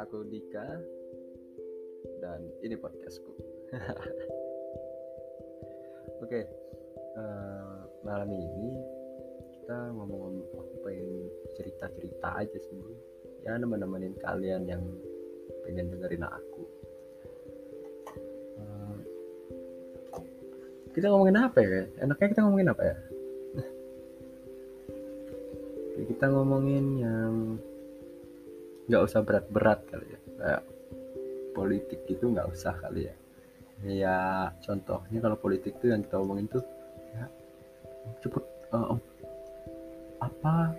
Aku Dika dan ini podcastku. Oke, uh, malam ini kita ngomong aku pengen cerita-cerita aja sih, ya nemenin kalian yang pengen dengerin aku. Uh, kita ngomongin apa ya? Enaknya kita ngomongin apa ya? kita ngomongin yang nggak usah berat-berat kali ya. Kayak politik itu nggak usah kali ya. Ya contohnya kalau politik tuh yang kita omongin tuh ya cepet uh, apa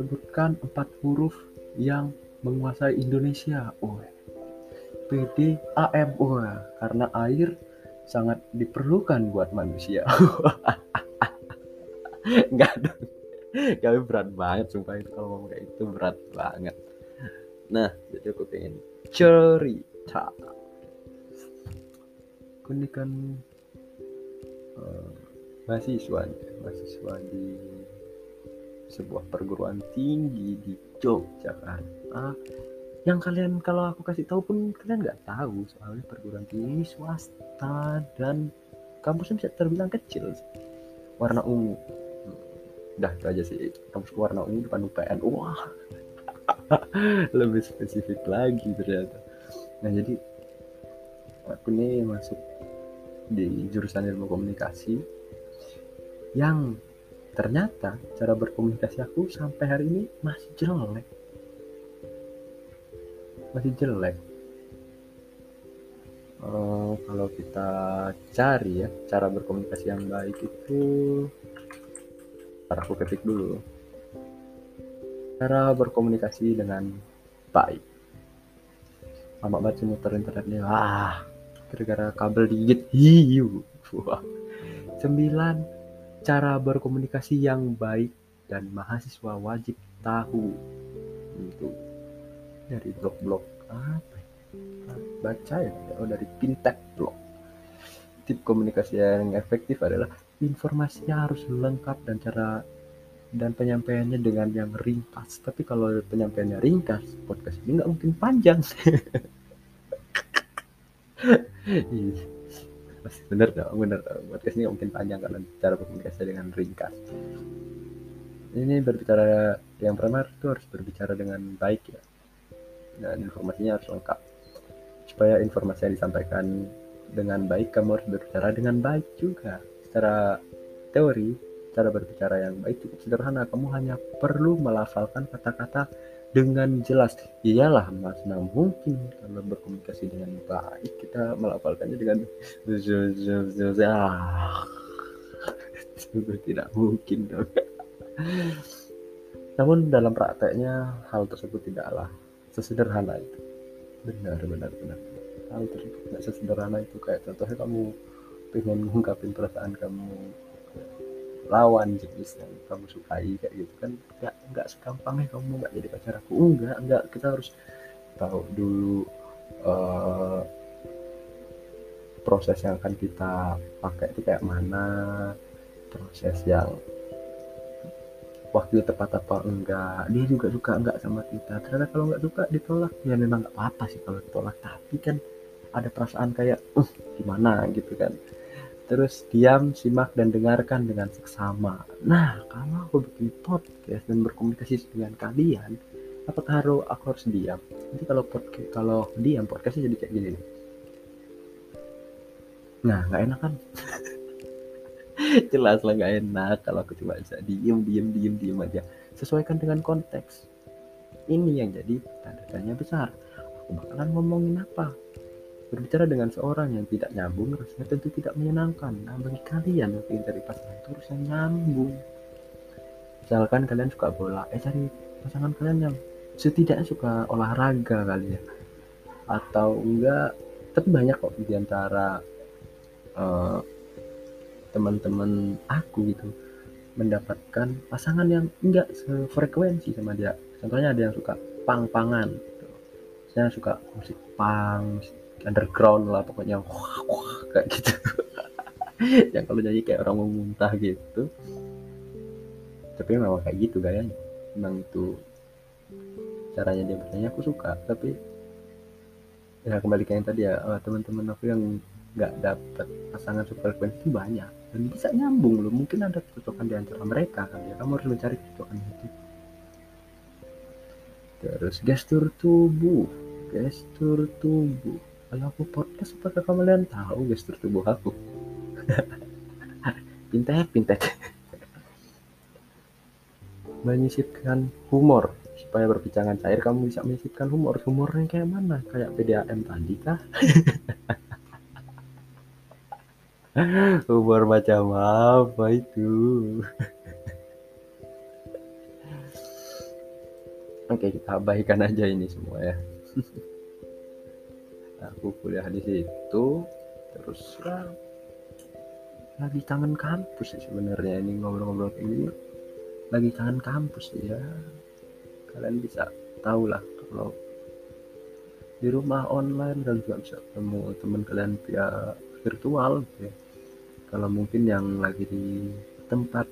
sebutkan empat huruf yang menguasai Indonesia. Oh PD AM oh karena air sangat diperlukan buat manusia. Nggak dong kami berat banget sumpah itu kalau ngomong kayak itu berat banget. Nah jadi aku pengen cerita. Aku ini kan uh, mahasiswa mahasiswa di sebuah perguruan tinggi di Yogyakarta. Yang kalian kalau aku kasih tahu pun kalian nggak tahu soalnya perguruan tinggi swasta dan kampusnya bisa terbilang kecil warna ungu udah itu aja sih. Kampus warna ungu depan UPN. Wah. Lebih spesifik lagi ternyata. Nah jadi aku nih masuk di jurusan ilmu komunikasi yang ternyata cara berkomunikasi aku sampai hari ini masih jelek. Masih jelek. Uh, kalau kita cari ya cara berkomunikasi yang baik itu aku ketik dulu. Cara berkomunikasi dengan baik. Lama banget sih muter internetnya. Wah gara-gara kabel digigit. Hiu. Wah. Sembilan cara berkomunikasi yang baik dan mahasiswa wajib tahu. Itu dari blog-blog apa ya? baca ya? Oh dari fintech blog tip komunikasi yang efektif adalah informasinya harus lengkap dan cara dan penyampaiannya dengan yang ringkas. Tapi kalau penyampaiannya ringkas, podcast ini nggak mungkin panjang. Masih bener dong, bener. Podcast ini mungkin panjang kalau cara berkomunikasi dengan ringkas. Ini berbicara yang pertama itu harus berbicara dengan baik ya. Dan informasinya harus lengkap. Supaya informasi yang disampaikan dengan baik, kamu harus berbicara dengan baik juga. Secara teori cara berbicara yang baik cukup sederhana. Kamu hanya perlu melafalkan kata-kata dengan jelas. Iyalah mas nah mungkin kalau berkomunikasi dengan baik. Kita melafalkannya dengan tidak mungkin dong. Namun dalam prakteknya hal tersebut tidaklah sesederhana itu. Benar benar benar hal tidak sesederhana itu. Kayak contohnya kamu pengen mengungkapin perasaan kamu lawan jenis yang kamu sukai kayak gitu kan. Nggak nggak segampangnya kamu nggak jadi pacar aku. Enggak enggak. Kita harus tahu dulu uh, proses yang akan kita pakai itu kayak mana proses yang waktu tepat apa enggak. Dia juga suka enggak sama kita. Ternyata kalau enggak suka ditolak. Ya memang nggak apa-apa sih kalau ditolak. Tapi kan ada perasaan kayak uh gimana gitu kan terus diam, simak, dan dengarkan dengan seksama. Nah, kalau aku bikin podcast dan berkomunikasi dengan kalian, apakah harus aku harus diam? Nanti kalau podcast kalau diam podcastnya jadi kayak gini. Nah, nggak enak kan? Jelas lah nggak enak kalau aku cuma bisa diem, diem, diem, diem aja. Sesuaikan dengan konteks. Ini yang jadi tanda tanya besar. Aku bakalan ngomongin apa? Berbicara dengan seorang yang tidak nyambung rasanya tentu tidak menyenangkan. Nah, bagi kalian yang ingin cari pasangan itu harus yang nyambung. Misalkan kalian suka bola, eh cari pasangan kalian yang setidaknya suka olahraga kali ya. Atau enggak, tapi banyak kok di antara uh, teman-teman aku gitu mendapatkan pasangan yang enggak sefrekuensi sama dia. Contohnya ada yang suka pang-pangan, gitu. saya suka musik pang, underground lah pokoknya wah, wah, kayak gitu. Yang kalau nyanyi kayak orang mau muntah gitu. Tapi memang kayak gitu gayanya. Memang itu caranya dia bertanya aku suka. Tapi ya kembali ke yang tadi ya oh, teman-teman aku yang nggak dapat pasangan superfrekuensi itu banyak. Dan bisa nyambung loh mungkin ada kecocokan di antara mereka kan ya. Kamu harus mencari kecocokan itu terus gestur tubuh. Gestur tubuh kalau aku podcast apakah kalian tahu gestur tubuh aku? Pintek pintek menyisipkan humor. Supaya perbincangan cair kamu bisa menyisipkan humor. Humornya kayak mana? Kayak PDAM tadi kah? Humor macam apa itu? Oke kita abaikan aja ini semua ya aku kuliah di situ terus ya. Lagi kangen kampus sih sebenarnya ini ngobrol-ngobrol gini. Lagi kangen kampus ya. Kalian bisa tahu lah kalau di rumah online kalian juga bisa ketemu teman kalian via virtual gitu ya. kalau mungkin yang lagi di tempat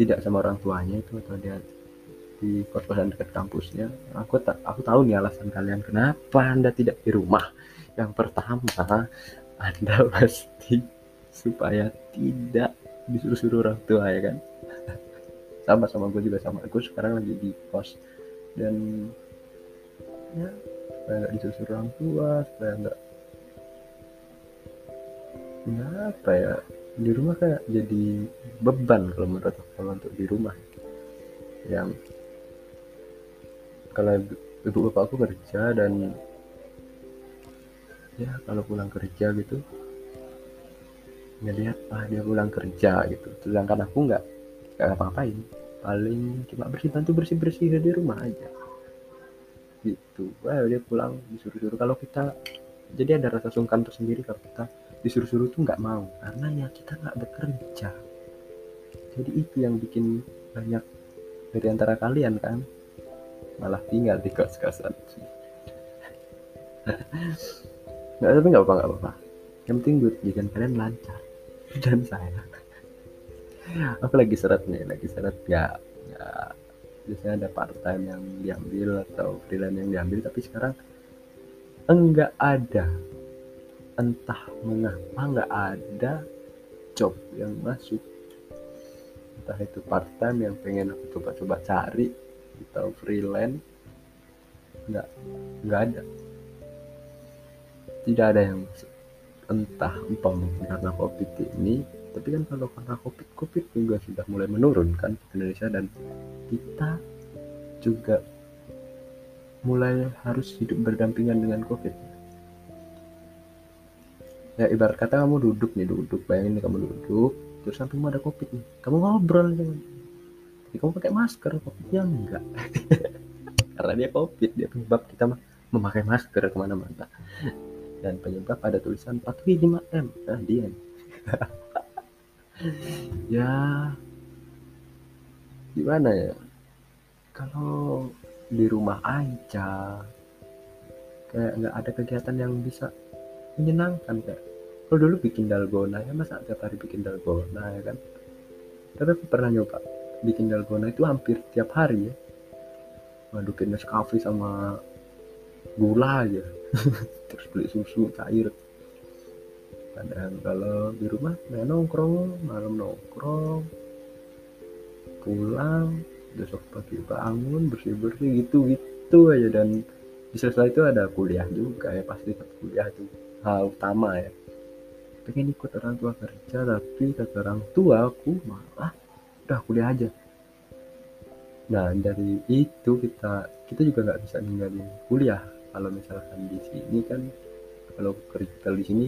tidak sama orang tuanya itu atau dia di kos-kosan dekat kampusnya. Aku tak aku tahu nih alasan kalian kenapa anda tidak di rumah. Yang pertama anda pasti supaya tidak disuruh-suruh orang tua ya kan? Sama sama gue juga sama. Gue sekarang lagi di kos. Dan ya supaya nggak disuruh orang tua supaya nggak nggak apa ya di rumah kayak jadi beban kalau menurut aku kalau untuk di rumah. Yang kalau ibu bapak aku kerja dan ya kalau pulang kerja gitu ngelihat ah dia pulang kerja gitu. Sedangkan aku nggak nggak apa-apain. Paling cuma bersih bantu bersih bersih di rumah aja. Gitu. Wah dia pulang disuruh-suruh. Kalau kita jadi ada rasa sungkan tersendiri kalau kita disuruh-suruh tuh nggak mau. Karena ya kita nggak bekerja. Jadi itu yang bikin banyak dari antara kalian kan malah tinggal di kos-kosan nggak tapi nggak apa nggak apa yang penting buat jadikan kalian lancar dan saya aku lagi seret nih lagi seret. Ya, ya biasanya ada part time yang diambil atau freelance yang diambil tapi sekarang enggak ada. Entah mengapa enggak ada job yang masuk. Entah itu part time yang pengen aku coba-coba cari atau freelance nggak nggak ada. Tidak ada yang entah empam karena covid ini tapi kan kalau karena covid covid juga sudah mulai menurun kan Indonesia dan kita juga mulai harus hidup berdampingan dengan covid. Ya ibarat kata kamu duduk nih duduk bayangin nih kamu duduk terus sampingmu ada covid nih. Kamu ngobrol jangan ya, kamu pakai masker covidnya enggak. Karena dia covid dia penyebab kita memakai masker ke mana-mana. Dan penyebab ada tulisan patuhi 5M nah dia ya. Gimana ya? Kalau di rumah aja kayak nggak ada kegiatan yang bisa menyenangkan kayak kalau dulu bikin dalgona ya masa tiap hari bikin dalgona ya kan? Tapi aku pernah nyoba bikin dalgona itu hampir tiap hari ya. Ngadukin Nescafe sama gula aja. Terus beli susu cair. Kadang kalau di rumah main nongkrong. Malam nongkrong. Pulang. Besok pagi bangun bersih bersih gitu gitu aja. Dan di sela itu ada kuliah juga ya pasti kuliah itu. Hal utama ya. Pengen ikut orang tua kerja tapi kata orang tua aku malah udah kuliah aja. Nah dari itu kita kita juga nggak bisa ninggalin kuliah. Kalau misalkan di sini kan kalau kerja di sini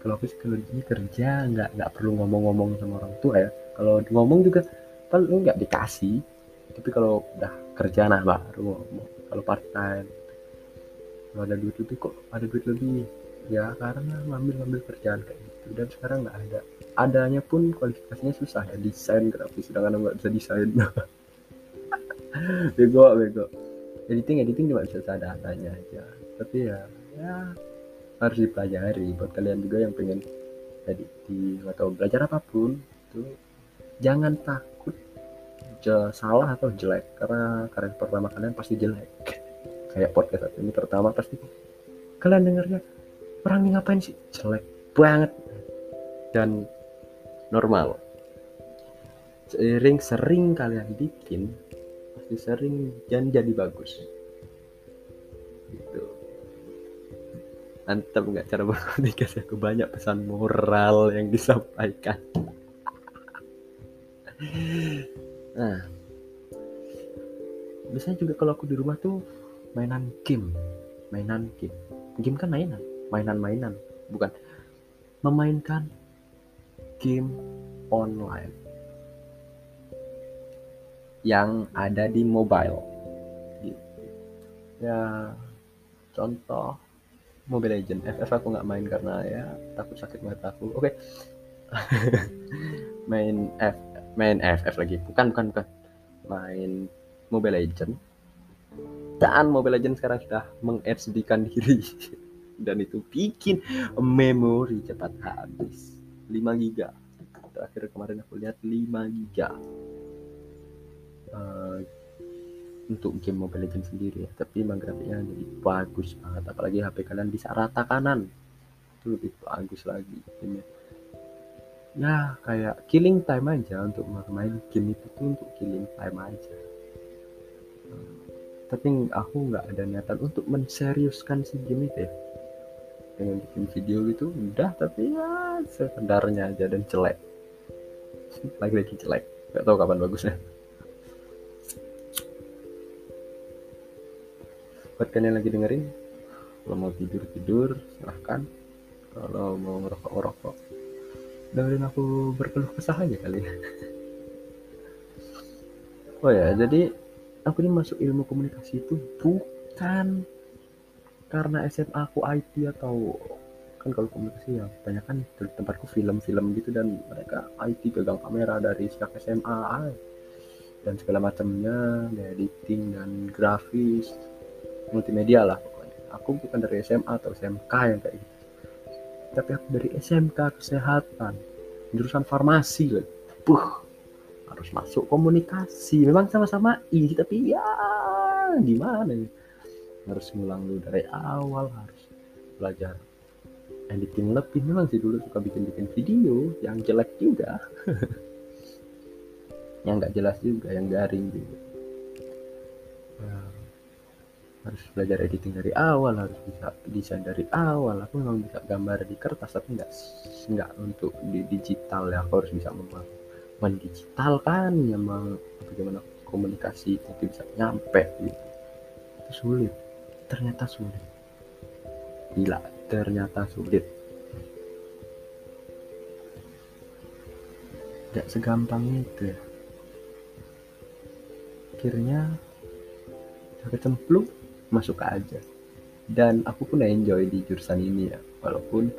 kalau aku kalau di sini kerja nggak nggak perlu ngomong-ngomong sama orang tua ya. Kalau ngomong juga paling nggak dikasih. Tapi kalau udah kerja nah baru ngomong. Kalau part time kalau ada duit lebih kok ada duit lebih ya karena ngambil ngambil kerjaan kayak gitu. Dan sekarang nggak ada. Adanya pun kualifikasinya susah ya desain grafis. Sedangkan nggak bisa desain. Bego bego. Editing editing cuma bisa seadanya aja. Tapi ya ya harus dipelajari. Buat kalian juga yang pengen editing atau belajar apa pun itu jangan takut salah atau jelek. Karena karya pertama kalian pasti jelek. Kayak podcast ini pertama pasti kalian dengarnya orang ini ngapain sih? Jelek banget. Dan normal. Sering sering kalian bikin pasti sering dan jadi bagus. Gitu. Mantap nggak cara berkomunikasi? Aku banyak pesan moral yang disampaikan. Nah. Biasanya juga kalau aku di rumah tuh mainan game. Mainan game. Game kan mainan mainan-mainan. Bukan. Memainkan game online yang ada di mobile. Gitu. ya contoh Mobile Legend FF aku nggak main karena ya takut sakit mata aku. Oke. Okay. main F main FF lagi. Bukan bukan bukan. Main Mobile Legend dan Mobile Legend sekarang sudah mengedsdikan diri dan itu bikin memori cepat habis. 5 giga. Terakhir kemarin aku lihat 5 giga. Uh, untuk game Mobile Legends sendiri ya. Tapi emang grafiknya jadi bagus banget. Apalagi HP kalian bisa rata kanan. Itu lebih bagus lagi gamenya. Ya kayak killing time aja untuk bermain game itu tuh untuk killing time aja. Tapi aku nggak ada niatan untuk menseriuskan si game itu ya dengan bikin video gitu udah tapi ya sekedarnya aja dan jelek. Lagi-lagi jelek. Nggak tahu kapan bagusnya. Buat kalian yang lagi dengerin kalau mau tidur tidur silahkan. Kalau mau ngerokok ngerokok dengerin aku berkeluh kesah aja kali. Ya oh ya jadi aku ini masuk ilmu komunikasi itu bukan karena SMA aku IT atau kan kalau komunikasi ya banyak kan di tempatku film-film gitu dan mereka IT pegang kamera dari sejak SMA dan segala macamnya editing dan grafis multimedia lah pokoknya. Aku bukan dari SMA atau SMK yang kayak gitu. Tapi aku dari SMK kesehatan jurusan farmasi loh. Puh, harus masuk komunikasi. Memang sama-sama I tapi ya gimana ya harus ngulang dulu dari awal harus belajar editing lebih. Memang sih dulu suka bikin-bikin video yang jelek juga. Yang nggak jelas juga yang garing juga. Harus belajar editing dari awal harus bisa desain dari awal. Aku memang bisa gambar di kertas tapi nggak nggak untuk di digital ya. Aku harus bisa memang mendigitalkan ya bagaimana komunikasi itu bisa nyampe gitu. Itu sulit ternyata sulit. Gila ternyata sulit. Nggak segampang itu ya. Akhirnya kecemplung masuk aja. Dan aku pun enjoy di jurusan ini ya. Walaupun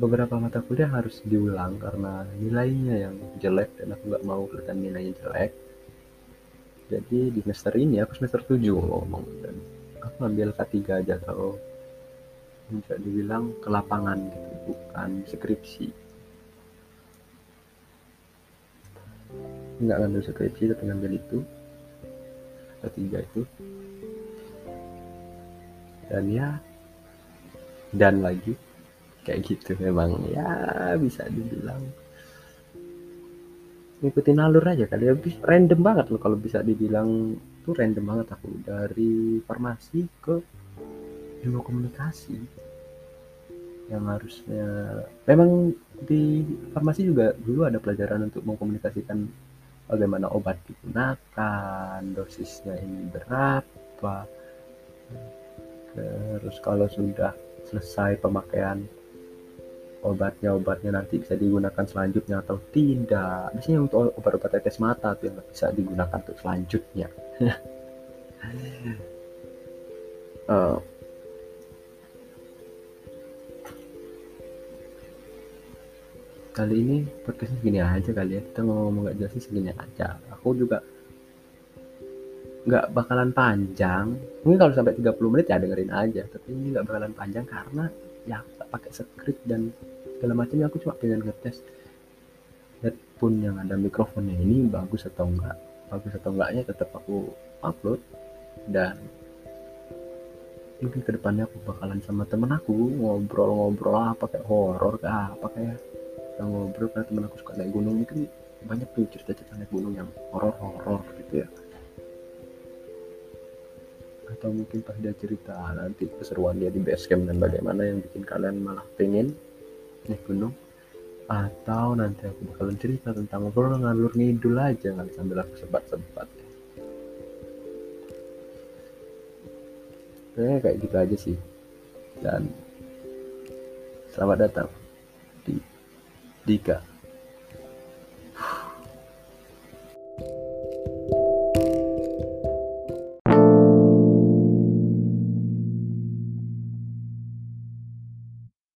beberapa mata kuliah harus diulang karena nilainya yang jelek dan aku nggak mau kelihatan nilainya jelek jadi di semester ini aku semester 7 ngomong dan aku ambil K3 aja kalau bisa dibilang ke lapangan gitu bukan skripsi. Nggak ngambil skripsi tapi ngambil itu. K3 itu. Dan ya dan lagi. Kayak gitu memang. Ya bisa dibilang ngikutin alur aja kali ya. Random banget loh kalau bisa dibilang. Tuh random banget aku. Dari farmasi ke ilmu komunikasi. Yang harusnya memang di farmasi juga dulu ada pelajaran untuk mengkomunikasikan bagaimana obat digunakan dosisnya ini berapa. Terus kalau sudah selesai pemakaian obatnya obatnya nanti bisa digunakan selanjutnya atau tidak. Biasanya untuk obat-obat tetes mata tuh yang bisa digunakan untuk selanjutnya. Uh, kali ini podcastnya segini aja kali ya. Kita ngomong nggak jelas segini aja. Aku juga nggak bakalan panjang. Mungkin kalau sampai 30 menit ya dengerin aja tapi ini nggak bakalan panjang karena ya pakai script dan segala macamnya aku cuma pengen ngetes headphone yang ada mikrofonnya ini bagus atau enggak. Bagus atau enggaknya tetap aku upload dan mungkin ke depannya aku bakalan sama temen aku ngobrol-ngobrol apa kayak horor kayak apa kayak kita ngobrol karena temen aku suka naik gunung. Mungkin banyak tuh cerita-cerita naik gunung yang horor-horor gitu ya atau mungkin pas dia cerita nanti keseruan dia di base camp dan bagaimana yang bikin kalian malah pengen naik gunung. Atau nanti aku bakalan cerita tentang ngobrol ngalur ngidul aja nggak sambil aku sebat-sebat. Ya. Kayaknya kayak gitu aja sih. Dan selamat datang di Dika